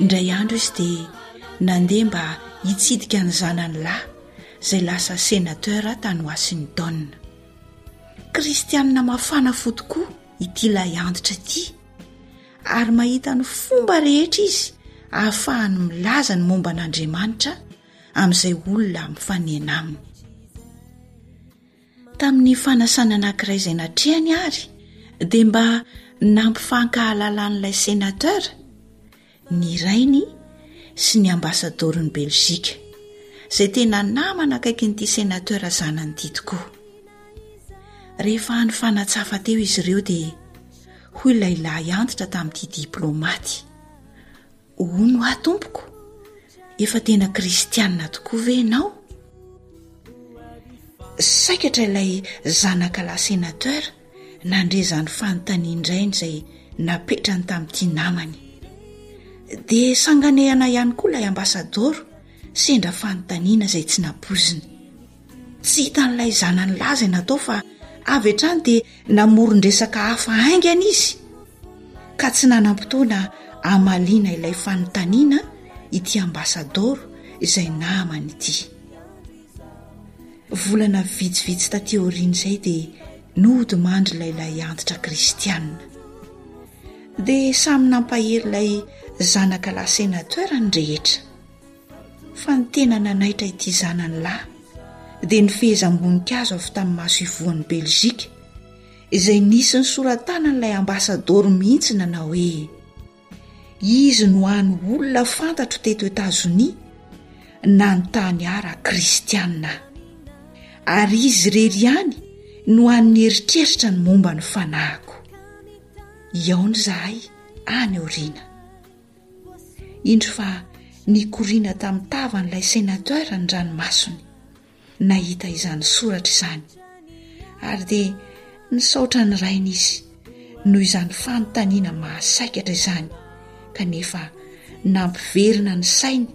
indray andro izy dia nandeha mba hitsidika ny zanany lahy izay lasa senateur tany Washington. Kristianina mafana fo tokoa ity lahy antitra ity ary mahita ny fomba rehetra izy ahafahany milaza ny momba an'Andriamanitra amin'izay olona mifanena aminy. Tamin'ny fanasana anankiray izay natrehany àry, dia mba nampifankahalalàn'ilay Sénateur ny rainy sy ny Ambasadaoron'i Belzika, izay tena namana akaikin'ity Sénateur zanany ity tokoa. Rehefa nifanatsafa teo izy ireo dia hoy ilay lahy antitra tamin'ity diplaomaty, Hono aho tompoko, efa tena kristianina tokoa ve ianao? Saikatra ilay zanakalahy senateur nandre izany fanontanian-drainy izay napetrany tamin'ity namany. Dia sanganehana ihany koa ilay ambasadaoro sendra fanontaniana izay tsy nampoiziny. Tsy hitan'ilay zanany lahy izay natao fa avy hatrany dia namoron-dresaka hafa haingana izy, ka tsy nanam-potoana hamaliana ilay fanontaniana ity Ambasadaoro izay namany ity. Volana vitsivitsy taty aorian'izay dia nodimandry ilay ilay antitra kristianina. Dia samy nampahery ilay zanaka lahy senateur ny rehetra. Fa ny tena nanaitra ity zanany lahy dia ny fehezam-boninkazo avy tamin'ny maso ivohan'i Belzika, izay nisy ny sora-tanan'ilay ambasadaoro mihitsy nanao hoe, Izy no hany olona fantatro teto Etazonia nanontany ahy raha kristiana aho. Ary izy irery ihany no hany nieritreritra ny momba ny fanahiko. Hihaona izahay any aoriana. Indro fa nikoriana tamin'ny tavan'ilay sénateur ny ranomasony nahita izany soratra izany, ary dia nisaotra ny rainy izy noho izany fanontaniana mahasaikatra izany, kanefa nampiverina ny sainy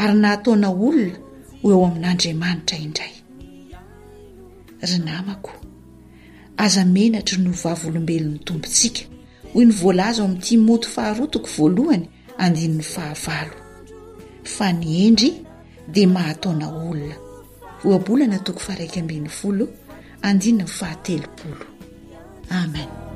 ary nahataona olona ho eo amin'Andriamanitra indray. Ry namako, Aza menatry ny ho vavolombelon'ny Tompontsika, hoy ny voalaza ao amin'ny Timoty faharoa toko voalohany andininy fahavalo. Fa ny hendry dia mahataona olona. Ohabolana toko faharaika ambin'ny folo andininy fahatelopolo. Amen.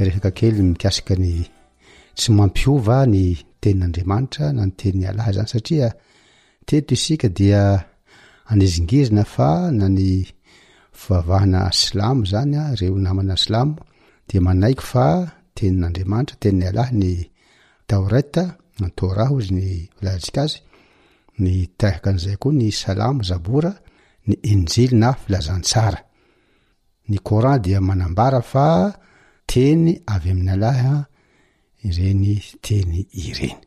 Resaka kely mikasika ny tsy mampiova ny tenin'Andriamanitra na ny tenin'i Allah zany satria teto isika dia anizingizina fa na ny fivavahana silamo zany a reo namana silamo dia manaiky fa tenin'Andriamanitra tenin'i Allah ny Taoreta na Torah hozy ny filazatsika azy ny tahaka an'izay koa ny Salamo Zabora ny Injily na filazantsara Ny Coran dia manambara fa teny avy amin' Allah ireny teny ireny.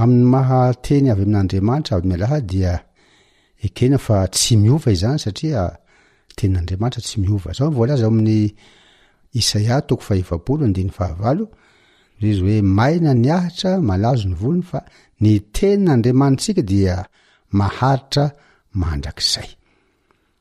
Amin' ny maha teny avy amin' Andriamanitra avy amin' Allah dia ekena fa tsy miova izany satria tenin' Andriamanitra tsy miova. Izao no voalaza ao amin' ny Isaia toko faha-efapolo andininy fahavalo, Noho izy hoe maina ny ahitra, malazo ny volony, fa ny tenin' Andriamanitsika dia maharitra mandrakizay.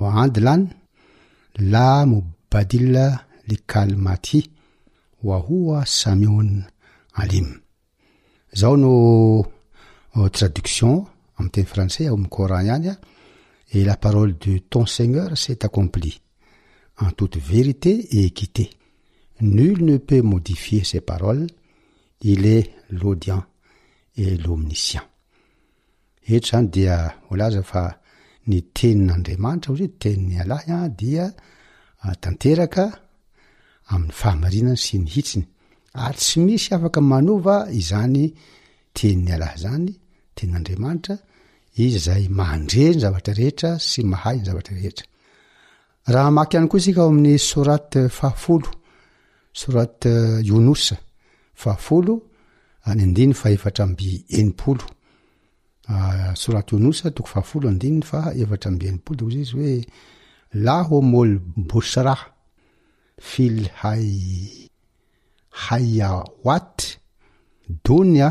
wa andlan la mobadila likalmati wahua samion alim zao no traduction am teni français oumcoran ihanya et la parole de ton seigneur s'est accomplie en toute vérité et équité nul ne peut modifier ses paroles il est l'audien et lomnitian Eto izany dia voalaza fa ny tenin'Andriamanitra, ohatry hoe tenin'ny ialahy an, dia tanteraka amin'ny fahamarinany sy ny hitsiny, ary tsy misy afaka manova izany tenin'ny ialahy izany, tenin'Andriamanitra, izy izay mandre ny zavatra rehetra sy mahay ny zavatra rehetra. Raha hamaky ihany koa isika ao amin'ny sorat fahafolo, sorat Yunus fahafolo, any andininy fahefatra amby enimpolo. Ah, sorat Yunus toko fahafolo andininy fa efatra amby enimpolo dia hoy izy hoe lahomol busra fil hay hayawat dunya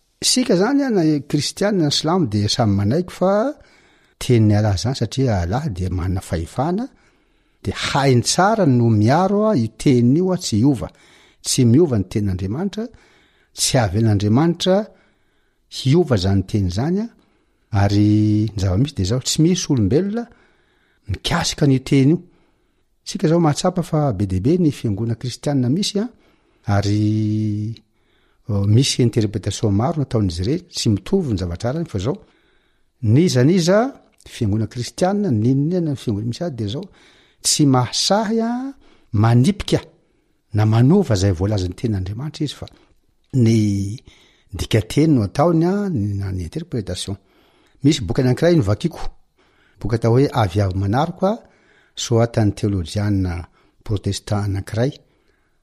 Isika izany an, na kristiana na silamo dia samy manaiky fa tenin'i Allah izany satria Allah dia manana fahefana dia hainy tsara no miaro io teniny io an, tsy hiova, tsy miova ny tenin'Andriamanitra, tsy havelan'Andriamanitra hiova izany teny izany an, ary ny zava-misy dia izao, tsy misy olombelona mikasika an'io teny io. Isika izao mahatsapa fa be dia be ny fiangonana kristiana misy an, ary. Misy interpretation maro nataon'izy ireny, tsy mitovy ny zavatra arany fa zao, n'iza n'iza fiangonana kristianina, n'inona n'inona fiangonana misy azy dia zao, tsy mahasahy manipika na manova izay voalazan'ny tenin'Andriamanitra izy fa ny dikanteny no ataony na ny interpretation. Misy boky anankiray novakiako, boky atao hoe Avy avy manaroko, soratan'ny teolojiana protestant anankiray,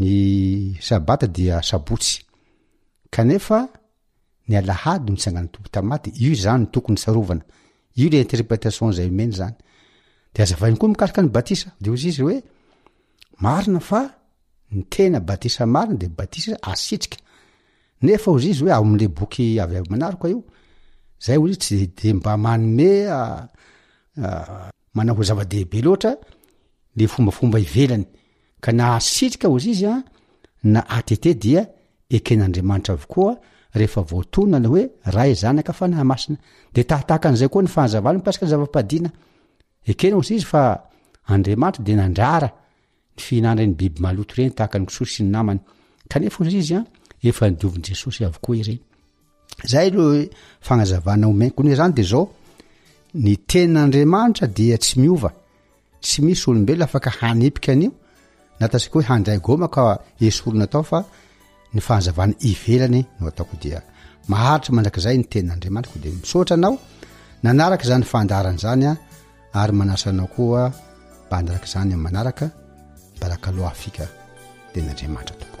Ny sabata dia sabotsy. Kanefa ny alahady no nitsangan'ny Tompo tamin'ny maty. Io izany no tokony tsarovana. Io ilay interpretation izay omeny izany. Dia azavainy koa mikasika ny batisa. Dia hoy izy hoe marina fa ny tena batisa marina dia batisa asitrika. Nefa hoy izy hoe ao amin'ilay boky avy avy manaraka io. Zay hoy izy tsy dia mba manome ah, ah, manao ho zava-dehibe loatra le fombafomba ivelany. ka na asitrika ozy izy an na atete dia eken'andriamanitra avokoa rehefa voatonona ny hoe ray zanaka fanahy masina de tahatahaka an'izay koa ny fahazavana mikasika ny zava-padiana ekena ozy izy fa andriamanitra de nandrara ny fihinan'ireny biby maloto ireny tahaka ny kisoa sy ny namany kanefa ozy izy an efa nidiovin'i jesosy avokoa ireny zay lo fagnazavana omeko ny zany de zao ny ten'andriamanitra dia tsy miova tsy misy olombelona afaka hanipika an'io na tasiko hoe handray goma ka esorina atao fa ny fahazavana ivelany no ataoko dia maharitra mandrakizay ny ten'andriamanitra ko de misaotra anao nanaraka zany fandarana zany a ary manasa anao koa mba hanaraka izany amin'ny manaraka barakaloha afika tena andriamanitra tokoa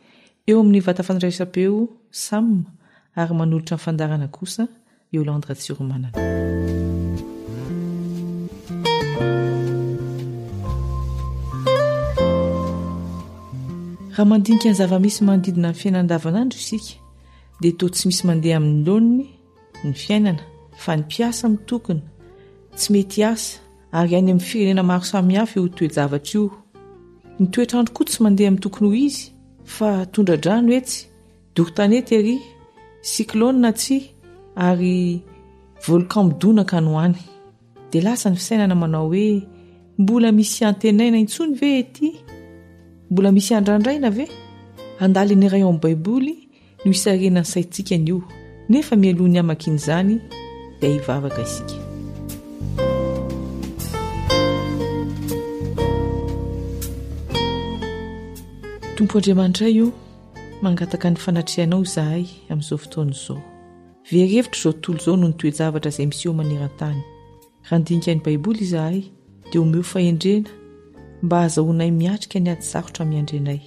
Eo amin'ny vata fandraisam-peo Sam ary manolotra ny fandaharana kosa Yolande Ratsiromanana. Raha mandinika ny zava-misy manodidina ny fiainana andavanandro isika dia toa tsy misy mandeha amin'ny laoniny ny fiainana fa ny mpiasa mitokona tsy mety hiasa ary any amin'ny firenena maro samihafa io toe-javatra io. Ny toetr'andro koa tsy mandeha amin'ny tokony ho izy fa tondra-drano etsy, doro-tanety ery, cyclone atsy ary volcan midonaka any ho any. Dia lasa ny fisainana manao hoe mbola misy antenaina intsony ve ety? Mbola misy andrandraina ve? Andaliny iray ao amin'ny Baiboly no hisarihana ny saintsika anio, nefa mialoha ny hamakin'izany dia hivavaka isika. Tompo Andriamanitray o, mangataka ny fanatrehanao izahay amin'izao fotoana izao. Very hevitra izao tontolo izao noho ny toe-javatra izay miseho maneran-tany. Raha handinika ny Baiboly izahay, dia omeo fahendrena mba hahazahoanay miatrika ny ady sarotra miandry anay.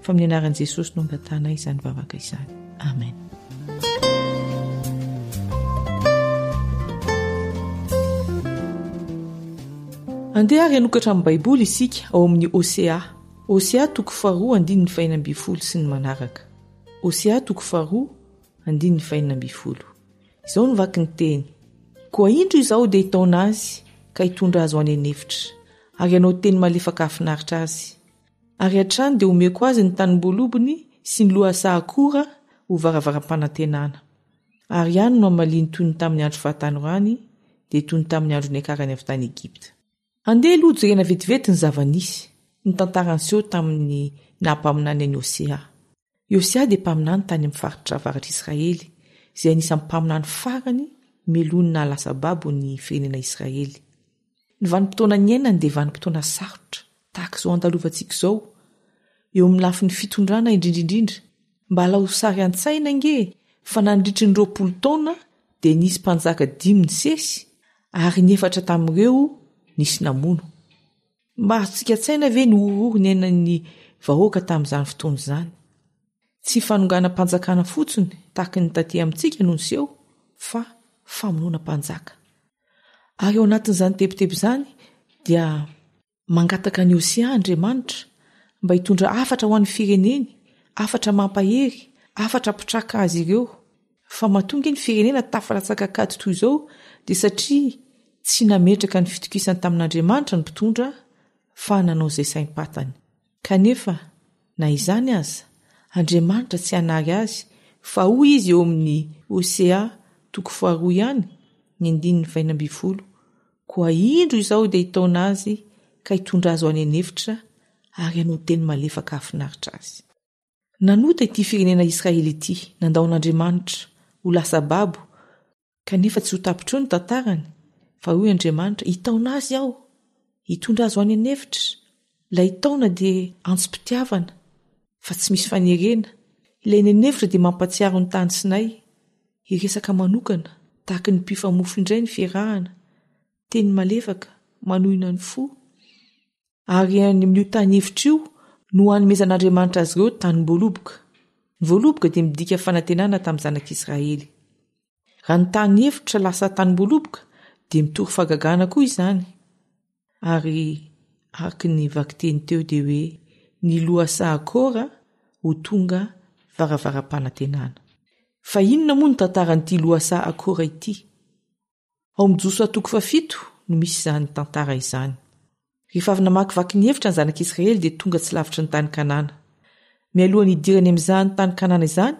Fa amin'ny anaran'i Jesosy no angatahanay izany vavaka izany. Amen. Andeha ary hanokatra amin'ny Baiboly isika ao amin'ny Hosea. Hosea toko faharoa andininy fahina ambin'ny folo sy ny manaraka. Hosea toko faharoa andininy fahina ambin'ny folo. Izao no vaky ny teny, Koa indro izaho dia hitaona azy ka hitondra azy ho any an'efitra, ary hanao teny malefaka hahafinaritra azy. Ary hatrany dia homeko azy ny tanimbolobony sy ny lohasaha-akora ho varavaram-panantenana. Ary any no hamaliany toy ny tamin'ny andro fahatanorany, dia toy ny tamin'ny andro niakarany avy tany Egypta. Andeha aloha jerena vetivety ny zava-nisy, ny tantaran'i Seo tamin'ny naha-mpaminany an'i Hosea. Iosia dia mpaminany tany amin'ny faritra avaratr'Israely, izay anisan'ny mpaminany farany melohin'ny nahalasa babo ny firenena Israely. Ny vanim-potoana niainany dia vanim-potoana sarotra, tahaka izao andalovantsika izao, eo amin'ny lafiny fitondrana indrindra indrindra. Mba alao sary an-tsaina ange fa nandritry ny roapolo taona dia nisy mpanjaka dimy nisesy, ary ny efatra tamin'ireo nisy namono. Mba azo tsikan-tsaina ve ny horohoro niainan'ny vahoaka tamin'izany fotoana izany? Tsy fanonganam-panjakana fotsiny tahaka ny taty amintsika no niseho fa famonoana mpanjaka. Ary ao anatin'izany tebiteby izany dia mangataka an'i Hosea Andriamanitra mba hitondra hafatra ho an'ny fireneny, hafatra mampahery, hafatra hampitraka azy ireo. Fa mahatonga ny firenena tafalatsaka kajy toy izao dia satria tsy nametraka ny fitokisany tamin'Andriamanitra ny mpitondra fa nanao izay saim-patany. Kanefa na izany aza, Andriamanitra tsy hanary azy fa hoy izy eo amin'ny Hosea toko faharoa ihany ny andininy fahenina ambin'ny folo, Koa indro izaho dia hitaona azy ka hitondra azy ho any an'efitra ary hanao teny malefaka hahafinaritra azy. Nanota ity firenena Israely ity, nandao an'Andriamanitra ho lasa babo, kanefa tsy ho tapitra eo ny tantarany, fa hoy Andriamanitra, hitaona azy aho, hitondra azy ho any an'efitra. Ilay taona dia antsom-pitiavana, fa tsy misy fanerena. Ilay eny an'efitra dia mampatsiaro ny tany Sinay. Hiresaka manokana, tahaka ny mpifamofo indray ny fiarahana. Teny malefaka, manohina ny fo. Ary any amin'io tany efitra io no hanomezan'Andriamanitra azy ireo tanim-boaloboka. Ny voaloboka dia midika fanantenana tamin'ny zanak'Israely. Raha ny tany efitra lasa tanim-boaloboka dia mitory fahagagana koa izany. Ary araka ny vakiteny teo dia hoe ny lohasaha Kora ho tonga varavaram-panantenana. Fa inona moa ny tantaran'ity lohasaha Akora ity? Ao amin'ny Josoa toko fahafito no misy izany tantara izany. Rehefa avy namakivaky ny hevitra ny zanak'i Israely dia tonga tsy lavitry ny tany Kanana. Mialohan'ny hidirany amin'izany tany Kanana izany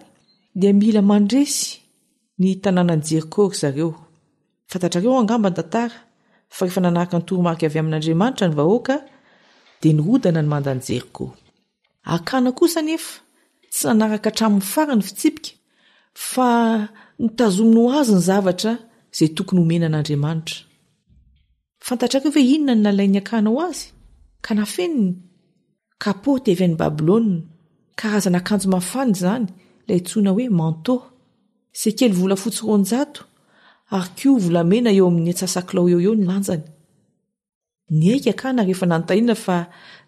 dia mila mandresy ny tanànan'i Jeriko ry zareo. Fantatrareo angamba ny tantara fa rehefa nanaraka ny toromarika avy amin'Andriamanitra ny vahoaka dia nirodana ny mandan'i Jeriko. Akana kosa anefa tsy nanaraka hatramin'ny farany fitsipika fa nitazominy ho azy ny zavatra izay tokony homena an'Andriamanitra. Fantatrareo ve inona no nalain'i Akana ho azy ka nafeniny? Kapoty avy any Babylona, karazana akanjo mafana izany, ilay antsoina hoe manto, sekely volafotsy roanjato, ary koa volamena eo amin'ny antsasakilao eo ho eo ny lanjany. Niaiky akana rehefa nanontaniana fa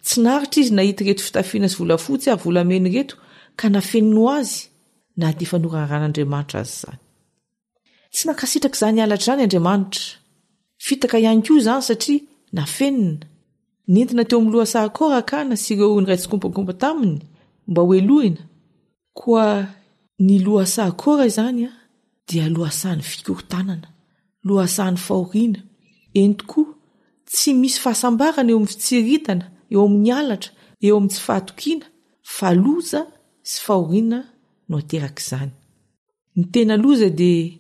tsy naharitra izy nahita ireto fitafiana sy volafotsy ary volamena ireto ka nafeniny ho azy na dia efa noraharahan'Andriamanitra aza izany. Tsy nankasitraka izany halatra izany Andriamanitra. Fitaka ihany koa izany satria nafenina. Nentina teo amin'ny lohasaha Kora akana sy ireo niray tsikombakomba taminy mba hohelohina. Koa ny lohasaha akora izany dia lohasahan'ny fikorontanana, lohasahan'ny fahoriana. Eny tokoa, tsy misy fahasambarana eo amin'ny fitsiriritana, eo amin'ny halatra, eo amin'ny tsy fahatokiana, fa loza sy fahoriana no aterak'izany. Ny tena loza dia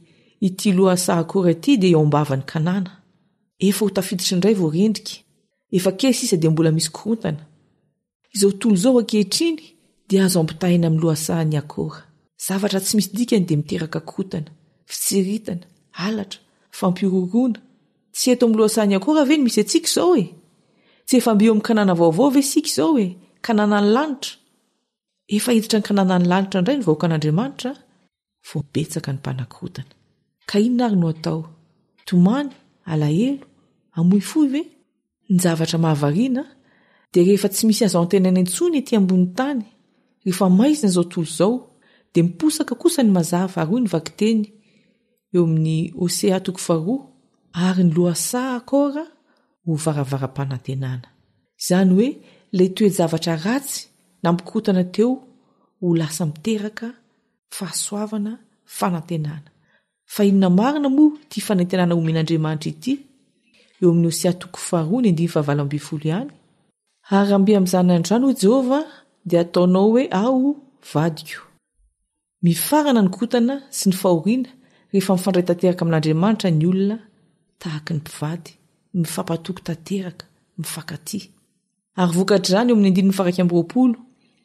ity lohasaha akora ity dia eo am-bavan'ny Kanana. Efa ho tafiditra indray vao rendrika. Efa kely sisa dia mbola misy korontana. Izao tontolo izao ankehitriny dia azo ampitahaina amin'ny lohasahan'ny akora. Zavatra tsy misy dikany dia miteraka kotana, fitsiriritana, halatra, fampihorohoroana. Tsy eto amin'ny lohasahan'ny akora ve no misy antsika izao e? Tsy efa mby eo amin'ny Kanana vaovao ve isika izao e? Kananan'ny lanitra. Efa hiditra ny Kananan'ny lanitra indray ny vahoakan'Andriamanitra vao betsaka ny mpanakorotana. Ka inona ary no atao? Tomany? Alahelo? Amoy fo ve? Ny zavatra mahavariana dia rehefa tsy misy azo antenaina intsony ety ambony tany, rehefa maizina izao tontolo izao, dia miposaka kosa ny mazava aroy ny vakiteny eo amin'ny OCA toko faharoa ary ny lohasaha accord ho varavaram-panantenana. Izany hoe ilay toe-javatra ratsy nampikorotana teo ho lasa miteraka fahasoavana, fanantenana. Fa inona marina moa ity fanantenana omen'Andriamanitra ity? Eo amin'ny Hosea toko faharoa ny andininy fahavalo ambin'ny folo ihany, Harambe amin'ny zanan'androany, hoy Jehovah, dia hataonao hoe aho vadiko. Mifarana ny kotana sy ny fahoriana rehefa mifandray tanteraka amin'Andriamanitra ny olona, tahaka ny mpivady, mifampatoky tanteraka, mifankatia. Ary vokatr'izany eo amin'ny andininy faha-iraika amby roapolo,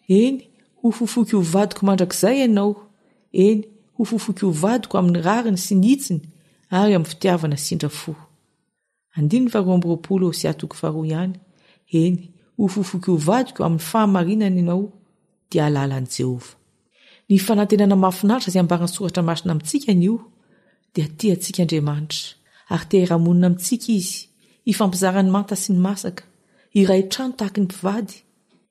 Eny, ho fofoiko ho vadiko mandrakizay ianao, eny, ho fofoiko ho vadiko amin'ny rariny sy ny hitsiny ary amin'ny fitiavana sindra fo. Andininy faharoa amby roapolo Hosea toko faharoa ihany, Eny, ho fofoiko ho vadiko amin'ny fahamarinana ianao, dia halalan'i Jehovah. Ny fanantenana mahafinaritra izay ambaran'ny Soratra Masina amintsika anio dia tia antsika Andriamanitra ary te hiramonina amintsika Izy, hifampizara ny manta sy ny masaka, hiray trano tahaky ny mpivady,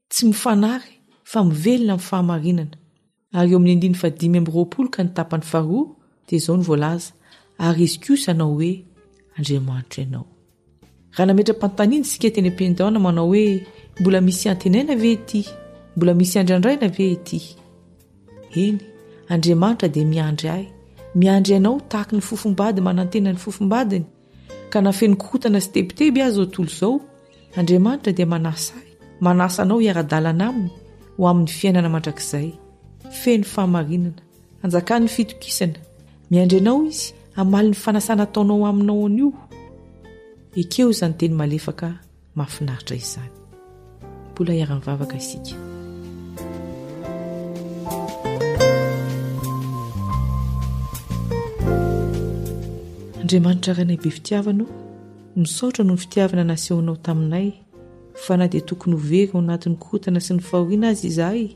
tsy mifanary fa mivelona amin'ny fahamarinana. Ary eo amin'ny andininy fahadimy amby roapolo ka ny tapany faharoa dia izao no voalaza, Ary Izy kosa hanao hoe, Andriamanitro ianao. Raha nametra-panontaniana isika teny am-piandohana manao hoe mbola misy iantenaina ve ity? Mbola misy iandrandraina ve ity? Eny, Andriamanitra dia miandry ahy, miandry anao tahaka ny fofombady manantena ny fofombadiny, ka na feno kotana sy tebiteby aza izao tontolo izao, Andriamanitra dia manasa ahy, manasa anao hiara-dalana aminy ho amin'ny fiainana mandrakizay, feno fahamarinana. Anjakan'ny fitokisana. Miandry anao izy hamaly ny fanasana ataonao aminao anio. Ekeo izany teny malefaka mahafinaritra izany. Mbola hiara-mivavaka isika. Andriamanitra Rainay be fitiavana o, misaotra noho ny fitiavana nasehonao taminay, fa na dia tokony ho very ao anatin'ny korontana sy ny fahoriana aza izahay,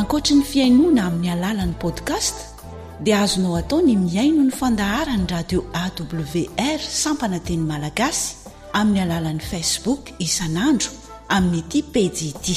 Ankoatry ny fihainoana amin'ny alalan'ny podcast dia azonao atao ny mihaino ny fandaharan'ny radio awr sampana teny malagasy amin'ny alalan'ny facebook isan'andro amin'ity pejy ity.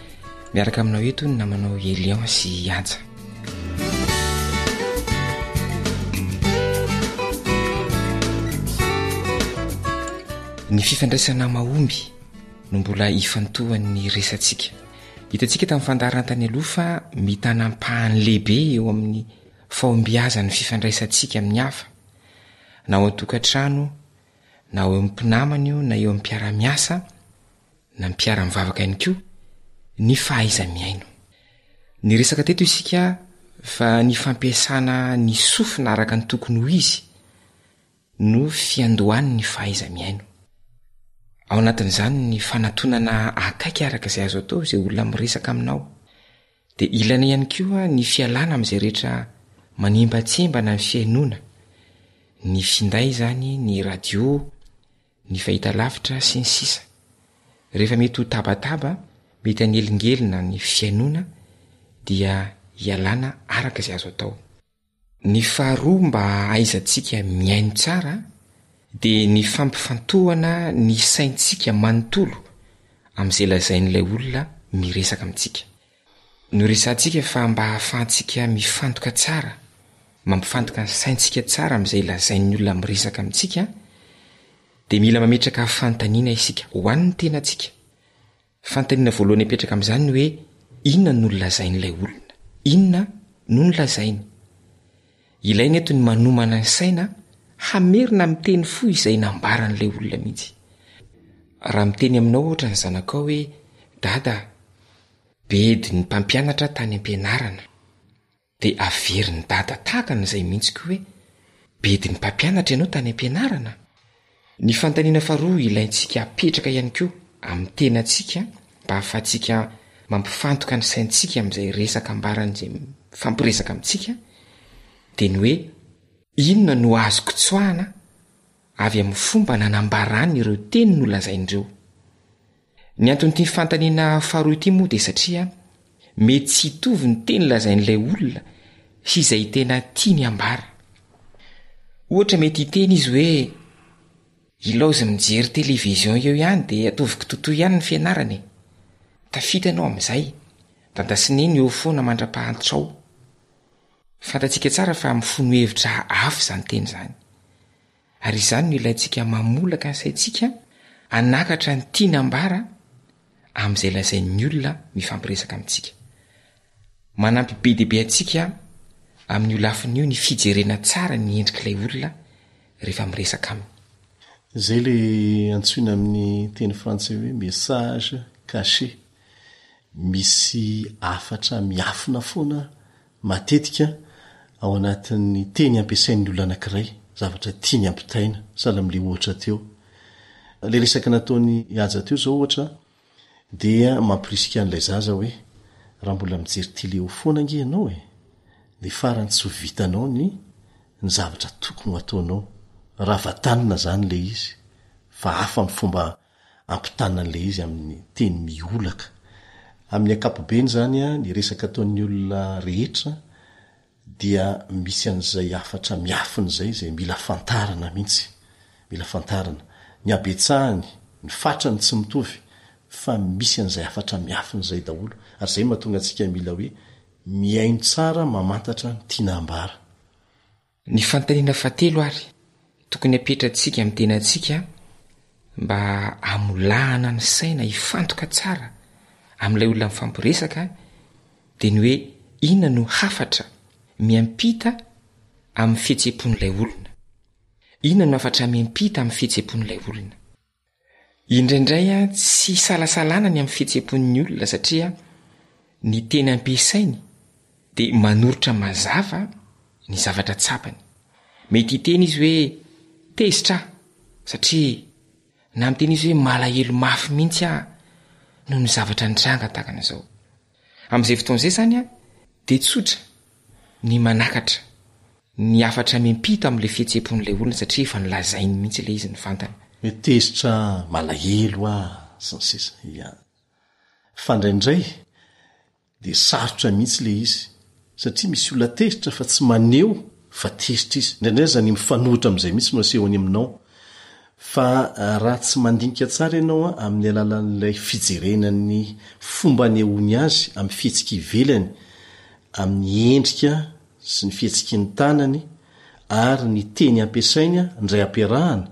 Miaraka aminao eto ny namanao Elion sy Haja. Ny fifandraisana mahomby no mbola ifantohan'ny resantsika. Hitantsika tamin'ny fandaharana tany aloha fa mitana ampahany lehibe eo amin'ny fahombiazan'ny fifandraisantsika amin'ny hafa, na ao an-tokantrano, na ao amin'ny mpinamana io, na eo amin'ny mpiara-miasa. na mpiara-mivavaka ihany koa ny fahaiza-mihaino. Niresaka teto isika fa ny fampiasana ny sofina araka ny tokony ho izy no fiandohan'ny fahaiza-mihaino. Ao anatin'izany ny fanatonana akaiky araka izay azo atao izay olona miresaka aminao. Dia ilaina ihany koa ny fialana amin'izay rehetra manembatsembana ny fihainoana. Ny finday izany, ny radio, ny fahitalavitra sy ny sisa Rehefa mety ho tabataba, mety hanelingelina ny fihainoana dia ialana araka izay azo atao. Ny faharoa mba hahaizantsika mihaino tsara dia ny fampifantohana ny saintsika manontolo amin'izay lazain'ilay olona miresaka amintsika. Noresahantsika fa mba hahafahantsika mifantoka tsara, mampifantoka ny saintsika tsara amin'izay lazain'ny olona miresaka amintsika, dia mila mametraka fanontaniana isika ho an'ny tenantsika. Fanontaniana voalohany apetraka amin'izany ny hoe, Inona no nolazain'ilay olona? Inona no nolazainy? Ilaina eto ny manomana ny saina hamerina amin'ny teny fohy izay nambaran'ilay olona mihitsy. Raha miteny aminao ohatra ny zanakao hoe Dada a! Bedin' ny mpampianatra tany am-pianarana. Dia averin'i Dada tahaka an'izay mihitsy koa hoe, Bedin'ny mpampianatra ianao tany am-pianarana? Ny fanontaniana faharoa ilaintsika hapetraka ihany koa amin'ny tenantsika mba ahafahantsika mampifantoka ny saintsika amin'izay resaka ambaran'izay mifampiresaka amintsika dia ny hoe, Inona no azoko tsoahina avy amin'ny fomba nanambarany ireo teny nolazainy ireo? Ny anton'ity fanontaniana faharoa ity moa dia satria mety tsy hitovy ny teny lazain'ilay olona sy izay tena tiany hambara. Ohatra mety hiteny izy hoe ilaozy mijery télévision eo ihany dia ataovy kitotoy ihany ny fianarana e. Tafita ianao amin'izay, dadasineny eo foana mandra-pahantrao. Fantatsika tsara fa mifono hevitra hafa izany teny izany. Ary izany no ilaintsika mamolaka ny saintsika hanakatra ny tiana ambara amin'izay lazain'ny olona mifampiresaka amintsika. Manampy be dia be antsika amin'io lafiny io ny fijerena tsara ny endrik'ilay olona rehefa miresaka aminy. Izay ilay antsoina amin'ny teny frantsay hoe message caché. Misy hafatra miafina foana Matetika, ao anatin'ny teny ampiasain'ny olona anankiray, zavatra tiany ampitaina, sahala amin'ilay ohatra teo. Ilay resaka nataon'i Haja teo izao, ohatra, dia mamporisika an'ilay zaza hoe, Raha mbola mijery tele eo foana ange ianao e! dia farany tsy ho vitanao ny ny zavatra tokony ho ataonao. Rava-tanana izany ilay izy, fa hafa ny fomba Ampitana an'ilay izy amin'ny teny miolaka. Amin'ny ankapobeny izany, ny resaka ataon'ny olona rehetra dia misy an'izay hafatra miafina izay, izay mila fantarina mihitsy, mila fantarina. Ny habetsahany, ny fatrany tsy mitovy, fa misy an'izay hafatra miafina izay daholo, ary izay no mahatonga antsika mila hoe mihaino tsara mamantatra ny tiana ambara. Ny fanontaniana fahatelo ary tokony apetratsika amin'ny tenantsika mba hamolahana ny saina hifantoka tsara amin'ilay olona mifampiresaka dia ny hoe inona no hafatra miampita amin'ny fihetseham-pon'ilay olona? Inona no hafatra miampita amin'ny fihetseham-pon'ilay olona? Indraindray tsy isalasalana ny amin'ny fihetseham-pon'ny olona satria ny teny ampiasainy dia manoritra mazava ny zavatra tsapany. Mety hiteny izy hoe tezitra aho satria na miteny izy hoe malahelo mafy mihitsy aho noho ny zavatra nitranga tahaka an'izao. Amin'izay fotoana izay izany dia tsotra ny manakatra ny hafatra miampita amin'ilay fihetseham-pon'ilay olona satria efa nolazainy mihitsy ilay izy ny fantany. Hoe tezitra, malahelo aho sy ny sisa. Ia. Fa indraindray dia sarotra mihitsy ilay izy satria misy olona tezitra fa tsy maneho fa tezitra izy, indraindray aza ny mifanohitra amin'izay mihitsy no asehony aminao, fa raha tsy mandinika tsara ianao an, amin'ny alalan'ilay fijerena ny fomba anehoany azy amin'ny fihetsiky ivelany, amin'ny endrika sy ny fihetsiky ny tanany ary ny teny ampiasainy an, indray ampiarahana,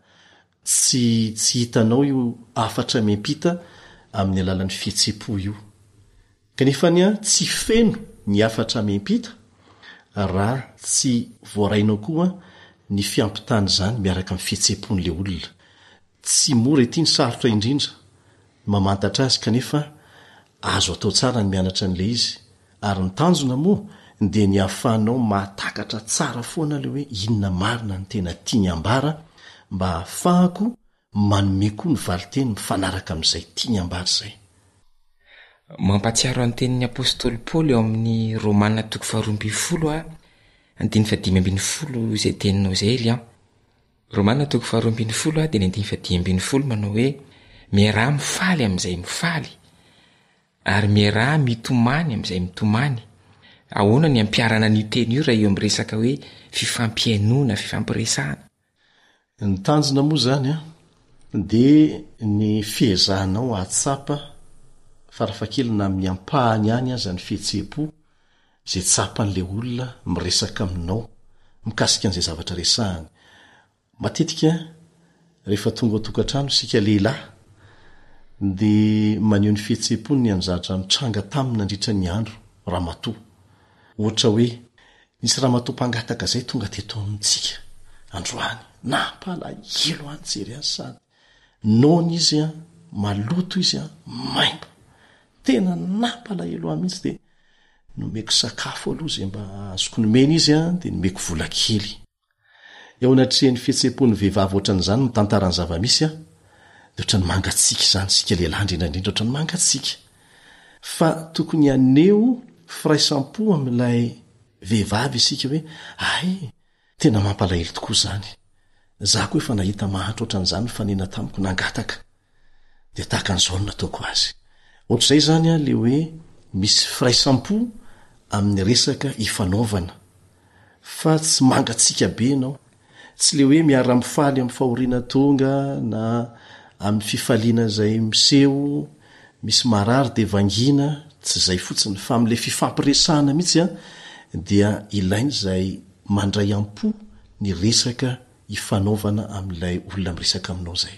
tsy tsy hitanao io hafatra miampita amin'ny alalan'ny fihetsem-po io, Kanefa anie tsy feno ny hafatra amem-pita raha tsy voarainao koa ny fiampitana izany miaraka amin'ny fihetseham-pon'ilay olona. Tsy mora ity no sarotra indrindra ny mamantatra azy kanefa azo atao tsara ny mianatra an'ilay izy ary ny tanjona moa dia ny hahafahanao mahatakatra tsara foana ilay hoe inona marina ny tena tiany hambara mba hahafahako Manome koa ny valinteny mifanaraka amin'izay tiany hambara izay. Mampahatsiaro an'ny tenin'ny apostoly Paoly ao amin'ny Romana toko faharoa ambin'ny folo aho, andininy fahadimy ambin'ny folo izay teninao izay Elian. Romana toko faharoa ambin'ny folo aho, dia ny andininy fahadimy ambin'ny folo manao hoe, Miaraha mifaly amin'izay mifaly, ary miaraha mitomany amin'izay mitomany. Ahoana ny ampiharana an'io teny io raha eo amin'ny resaka hoe fifampihainoana, fifampiresahana? Ny tanjona moa izany dia ny fiezahanao hahatsapa farafahakeliny na amin'ny ampahany ihany aza ny fihetseham-po izay tsapan'ilay olona miresaka aminao mikasika an'izay zavatra resahany. Matetika rehefa tonga ao an-tokantrano isika lehilahy dia maneho ny fihetseham-pony ny amin'ny zavatra nitranga taminy nandritra ny andro ramatoa. Ohatra hoe. Nisy ramatoa mpangataka izay tonga teto amintsika androany. Nampalahelo ahy nijery azy sady noana izy an, maloto izy an, maimbo. Tena nampalahelo ahy mihitsy dia nomeko sakafo aloha izay mba azoko nomena izy an, dia nomeko vola kely. Eo anatrehan'ny fihetseham-pon'ny vehivavy ohatran'izany mitantara ny zava-misy aho, dia ohatran'ny mangatsiaka izany isika lehilahy indrindra indrindra ohatran'ny mangatsiaka. Fa tokony haneho firaisam-po amin'ilay vehivavy isika hoe, Hay, tena mampalahelo tokoa izany. Izaho koa efa nahita mahantra ohatran'izany nifanena tamiko, nangataka. Dia tahaka an'izao no nataoko azy. Ohatr'izay izany ilay hoe misy firaisam-po amin'ny resaka ifanaovana, fa tsy mangatsiaka be ianao, tsy ilay hoe miara-mifaly amin'ny fahoriana tonga na amin'ny fifaliana izay miseho, misy marary dia vangiana, tsy izay fotsiny, fa amin'ilay fifampiresahana mihitsy dia ilaina izay mandray am-po ny resaka ifanaovana amin'ilay olona miresaka aminao izay.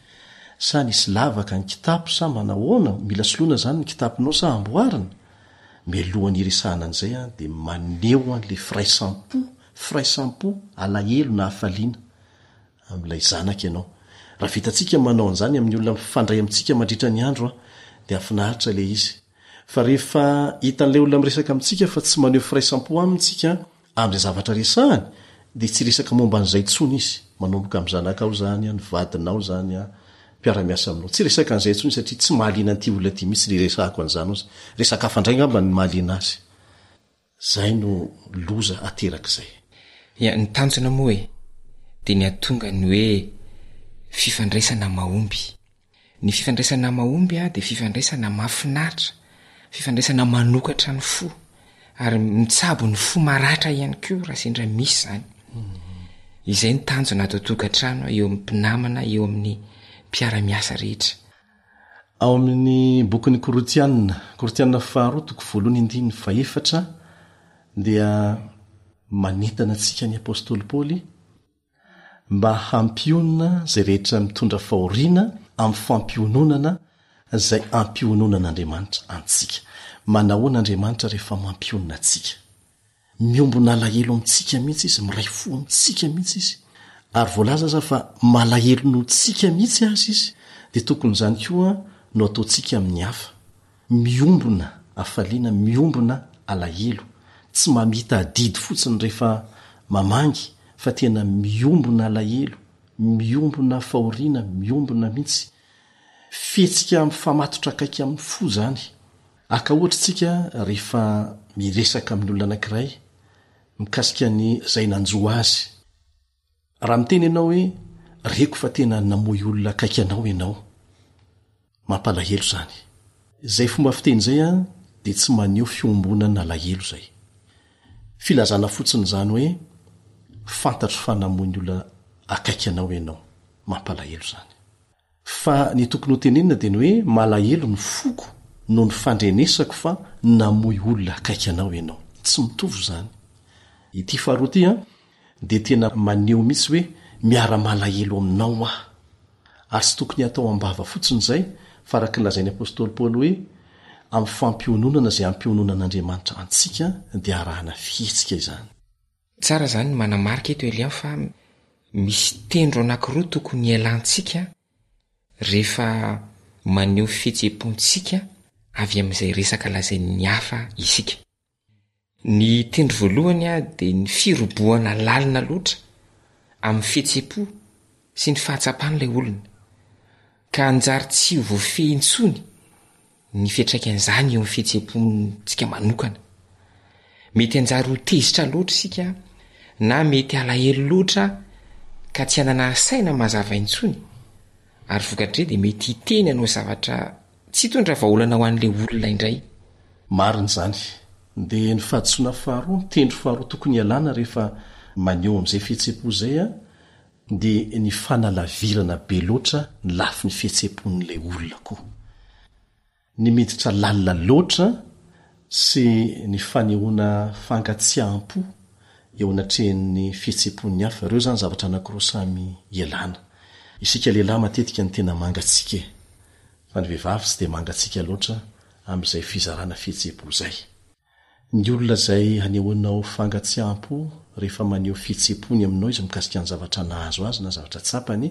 Sa nisy lavaka ny kitapo sa manahoana, mila soloina izany ny kitaponao sa amboarina? Mialohan'ny hiresahana an'izay an dia maneho an le firaisam-po, firaisam-po, alahelo na hafaliana amin'ilay zanaka ianao. Raha vitantsika manao an'izany amin'ny olona mifandray amintsika mandritra ny andro an dia hafinaritra ilay izy. Fa rehefa hitan'ilay olona miresaka amintsika fa tsy maneho firaisam-po aminy tsika an Amin'izay zavatra resahany dia tsy resaka momba an'izay intsony izy, manomboka amin'ny zanakao izany, ny vadinao izany, mpiara-miasa aminao. Tsy resaka an'izay intsony izy satria tsy mahaliana an'ity olona ity mihitsy ny resahako an'izany hozy. Resaka hafa indray angamba ny mahaliana azy. Izay no loza aterak'izay. Ia, ny tanjona moa e, dia ny hahatonga ny hoe fifandraisana mahomby. Ny fifandraisana mahomby dia fifandraisana mahafinaritra, fifandraisana manokatra ny fo, ary mitsabo ny fo maratra ihany koa raha sendra misy izany. Izay ny tanjona ato an-tokantrano, eo amin'ny mpinamana, eo amin'ny mpiara-miasa rehetra. Ao amin'ny bokin'ny Korintiana, Korintiana faharoa toko voalohany andininy fahefatra dia manentana antsika ny apostoly Paoly mba hampionona izay rehetra mitondra fahoriana amin'ny fampiononana izay ampiononan'Andriamanitra antsika. Manahoana Andriamanitra rehefa mampionona antsika? Miombona alahelo amintsika mihitsy Izy, miray fo amintsika mihitsy Izy. Ary voalaza aza fa malahelo noho tsika mihitsy aza Izy, dia tokony izany koa no ataontsika amin'ny hafa. Miombona hafaliana, miombona alahelo. Tsy mamita adidy fotsiny rehefa mamangy fa tena miombona alahelo, miombona fahoriana, miombona mihitsy. Fihetsika mifamatotra akaiky amin'ny fo izany. Haka ohatra isika rehefa miresaka amin'ny olona anankiray mikasika ny izay nanjo azy. Raha miteny ianao hoe, reko fa tena namoy olona akaiky anao ianao. Mampalahelo izany. Izay fomba fiteny izay an, dia tsy maneho fiombonana alahelo izay. Filazana fotsiny izany hoe, fantatro fa namoy ny olona akaiky anao ianao. Mampalahelo izany. Fa ny tokony ho tenenina dia ny hoe malahelo ny foko noho ny fandrenesako fa namoy olona akaiky anao ianao. Tsy mitovy izany. Ity faharoa ity an, dia tena maneho mihitsy hoe miara-malahelo aminao aho. Ary tsy tokony hatao am-bava fotsiny izay fa araka ny lazain'ny apostoly Paoly hoe amin'ny fampiononana izay ampiononan'Andriamanitra antsika dia arahana fihetsika izany. Tsara izany ny manamarika eto Elian fa misy tendro anankiroa tokony hialantsika rehefa maneho fihetseham-pontsika avy amin'izay resaka lazain'ny hafa isika. Ny tendro voalohany dia ny firobohana lalina loatra amin'ny fihetseham-po sy ny fahatsapan'ilay olona, ka hanjary tsy ho voafehy intsony. ny fiantraikan'izany eo amin'ny fihetseham-pontsika manokana. Mety hanjary ho tezitra loatra isika na mety halahelo loatra ka tsy hanana saina mazava intsony, ary vokatr'izay dia mety hiteny hanao zavatra tsy hitondra vahaolana ho an'ilay olona indray. Marina izany. Dia ny fahadisoana faharoa, ny tendro faharoa tokony hialana rehefa maneho amin'izay fihetseham-po izay dia ny fanalavirana be loatra ny lafiny fihetseham-pon'ilay olona koa, ny miditra lalina loatra sy ny fanehoana fankatsiaham-po eo anatrehan'ny fihetseham-pon'ny hafa. Ireo izany zavatra anankiroa samy ialana. Isika lehilahy matetika no tena mangatsiaka e! Fa ny vehivavy tsy dia mangatsiaka loatra amin'izay fizarana fihetseham-po izay. Ny olona izay hanehoanao fangatsiaham-po rehefa maneho fihetsem-pony aminao izy mikasika ny zavatra nahazo azy na zavatra tsapany,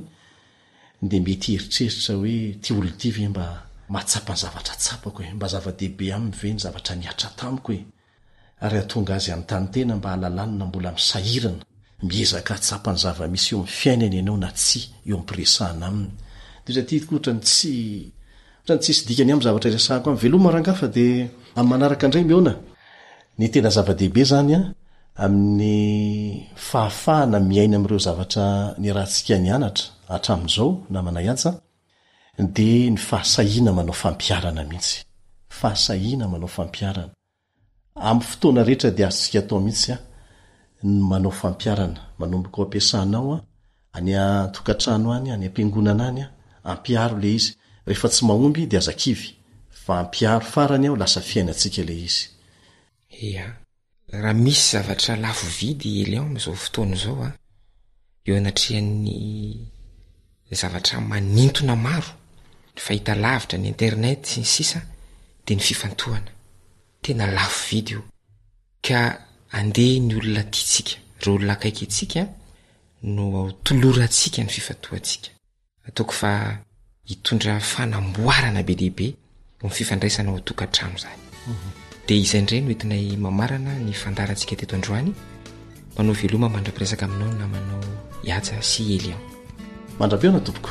dia mety hieritreritra hoe, Ity olona ity ve mba mahatsapa ny zavatra tsapako e? Mba zava-dehibe aminy ve ny zavatra nihatra tamiko e? Ary hahatonga azy hanontany tena mba hahalalany na mbola misahirana miezaka hahatsapa ny zava-misy eo amin'ny fiainany ianao na tsia, eo am-piresahana aminy. Indrindra ity, ohatra ny tsy Otrany tsisy dikany am zavatra iresahako an. Veloma rangah fa de am manaraka ndray mihaona. Ny tena zava-dehibe zany an amin'ny fahafahana miaina amin'ireo zavatra niarahantsika nianatra hatramin'izao namana Yatsa dia ny fahasahiana manao fampiharana mihitsy. Fahasahiana manao fampiharana. Amin'ny fotoana rehetra dia azontsika atao mihitsy ny manao fampiharana, manomboka ao am-piasanao, any an-tokantrano any, any am-piangonana any, ampiharo ilay izy. Rehefa tsy mahomby dia aza kivy fa ampiharo farany ao lasa fiainantsika ilay izy. Ia, raha misy zavatra lafo vidy Elion amin'izao fotoana izao an! Eo anatrehan'ny zavatra manintona maro, ny fahitalavitra, ny internet, sy ny sisa, dia ny fifantohana. Tena lafo vidy io. Ka andeha ny olona tiantsika, ireo olona akaiky antsika no tolorantsika ny fifantohantsika. Ataoko fa hitondra fanamboarana be dia be eo amin'ny fifandraisana ao an-tokantrano izany. Dia izay indray no entinay mamarana ny fandaharantsika teto androany. Manao veloma mandra-piresaka aminao ny namanao Iaja sy Elian. Mandra-pihaona tompoko.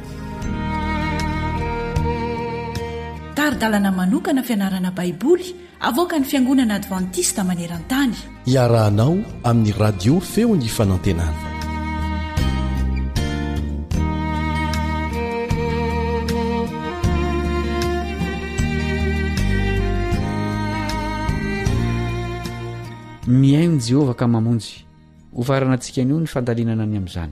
Tari-dalana manokana fianarana Baiboly avoakan'ny Fiangonana Advantista maneran-tany. Iarahanao amin'ny Radio Feon'ny Fanantenana. Mihaino Jehovah ka mamonjy. Hofaranantsika anio ny fandalinana ny amin'izany.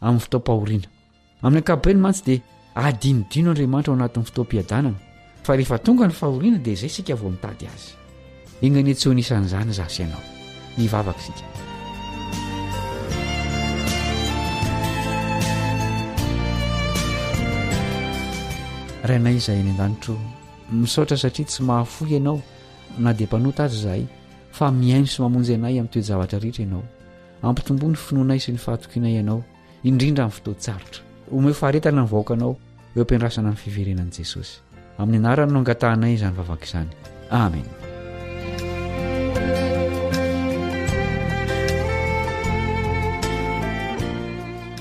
amin'ny fotoam-pahoriana. Amin'ny ankapobeny mantsy dia adinodino Andriamanitra ao anatin'ny fotoam-piadanana fa rehefa tonga ny fahoriana dia izay isika vao mitady Azy. Enga anie tsy ho anisan'izany izaho sy ianao. Hivavaka isika. Rainay izay any an-danitro, misaotra satria tsy mahafoy ianao na dia mpanota aza izahay fa mihaino sy mamonjy anay amin'ny toe-javatra rehetra ianao. Ampitomboy ny finoanay sy ny fahatokianay Ianao, indrindra amin'ny fotoan-tsarotra. Omeo faharetana ny vahoakanao eo am-piandrasana ny fiverenan'i Jesosy. Amin'ny anarany no angatahanay izany vavaka izany. Amen.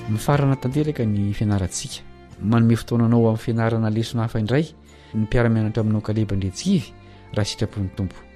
Mifarana tanteraka ny fianarantsika. Manome fotoana anao amin'ny fianarana lesona hafa indray ny mpiara-mianatra aminao Kaleba Andriantsivy raha sitrapon'ny Tompo.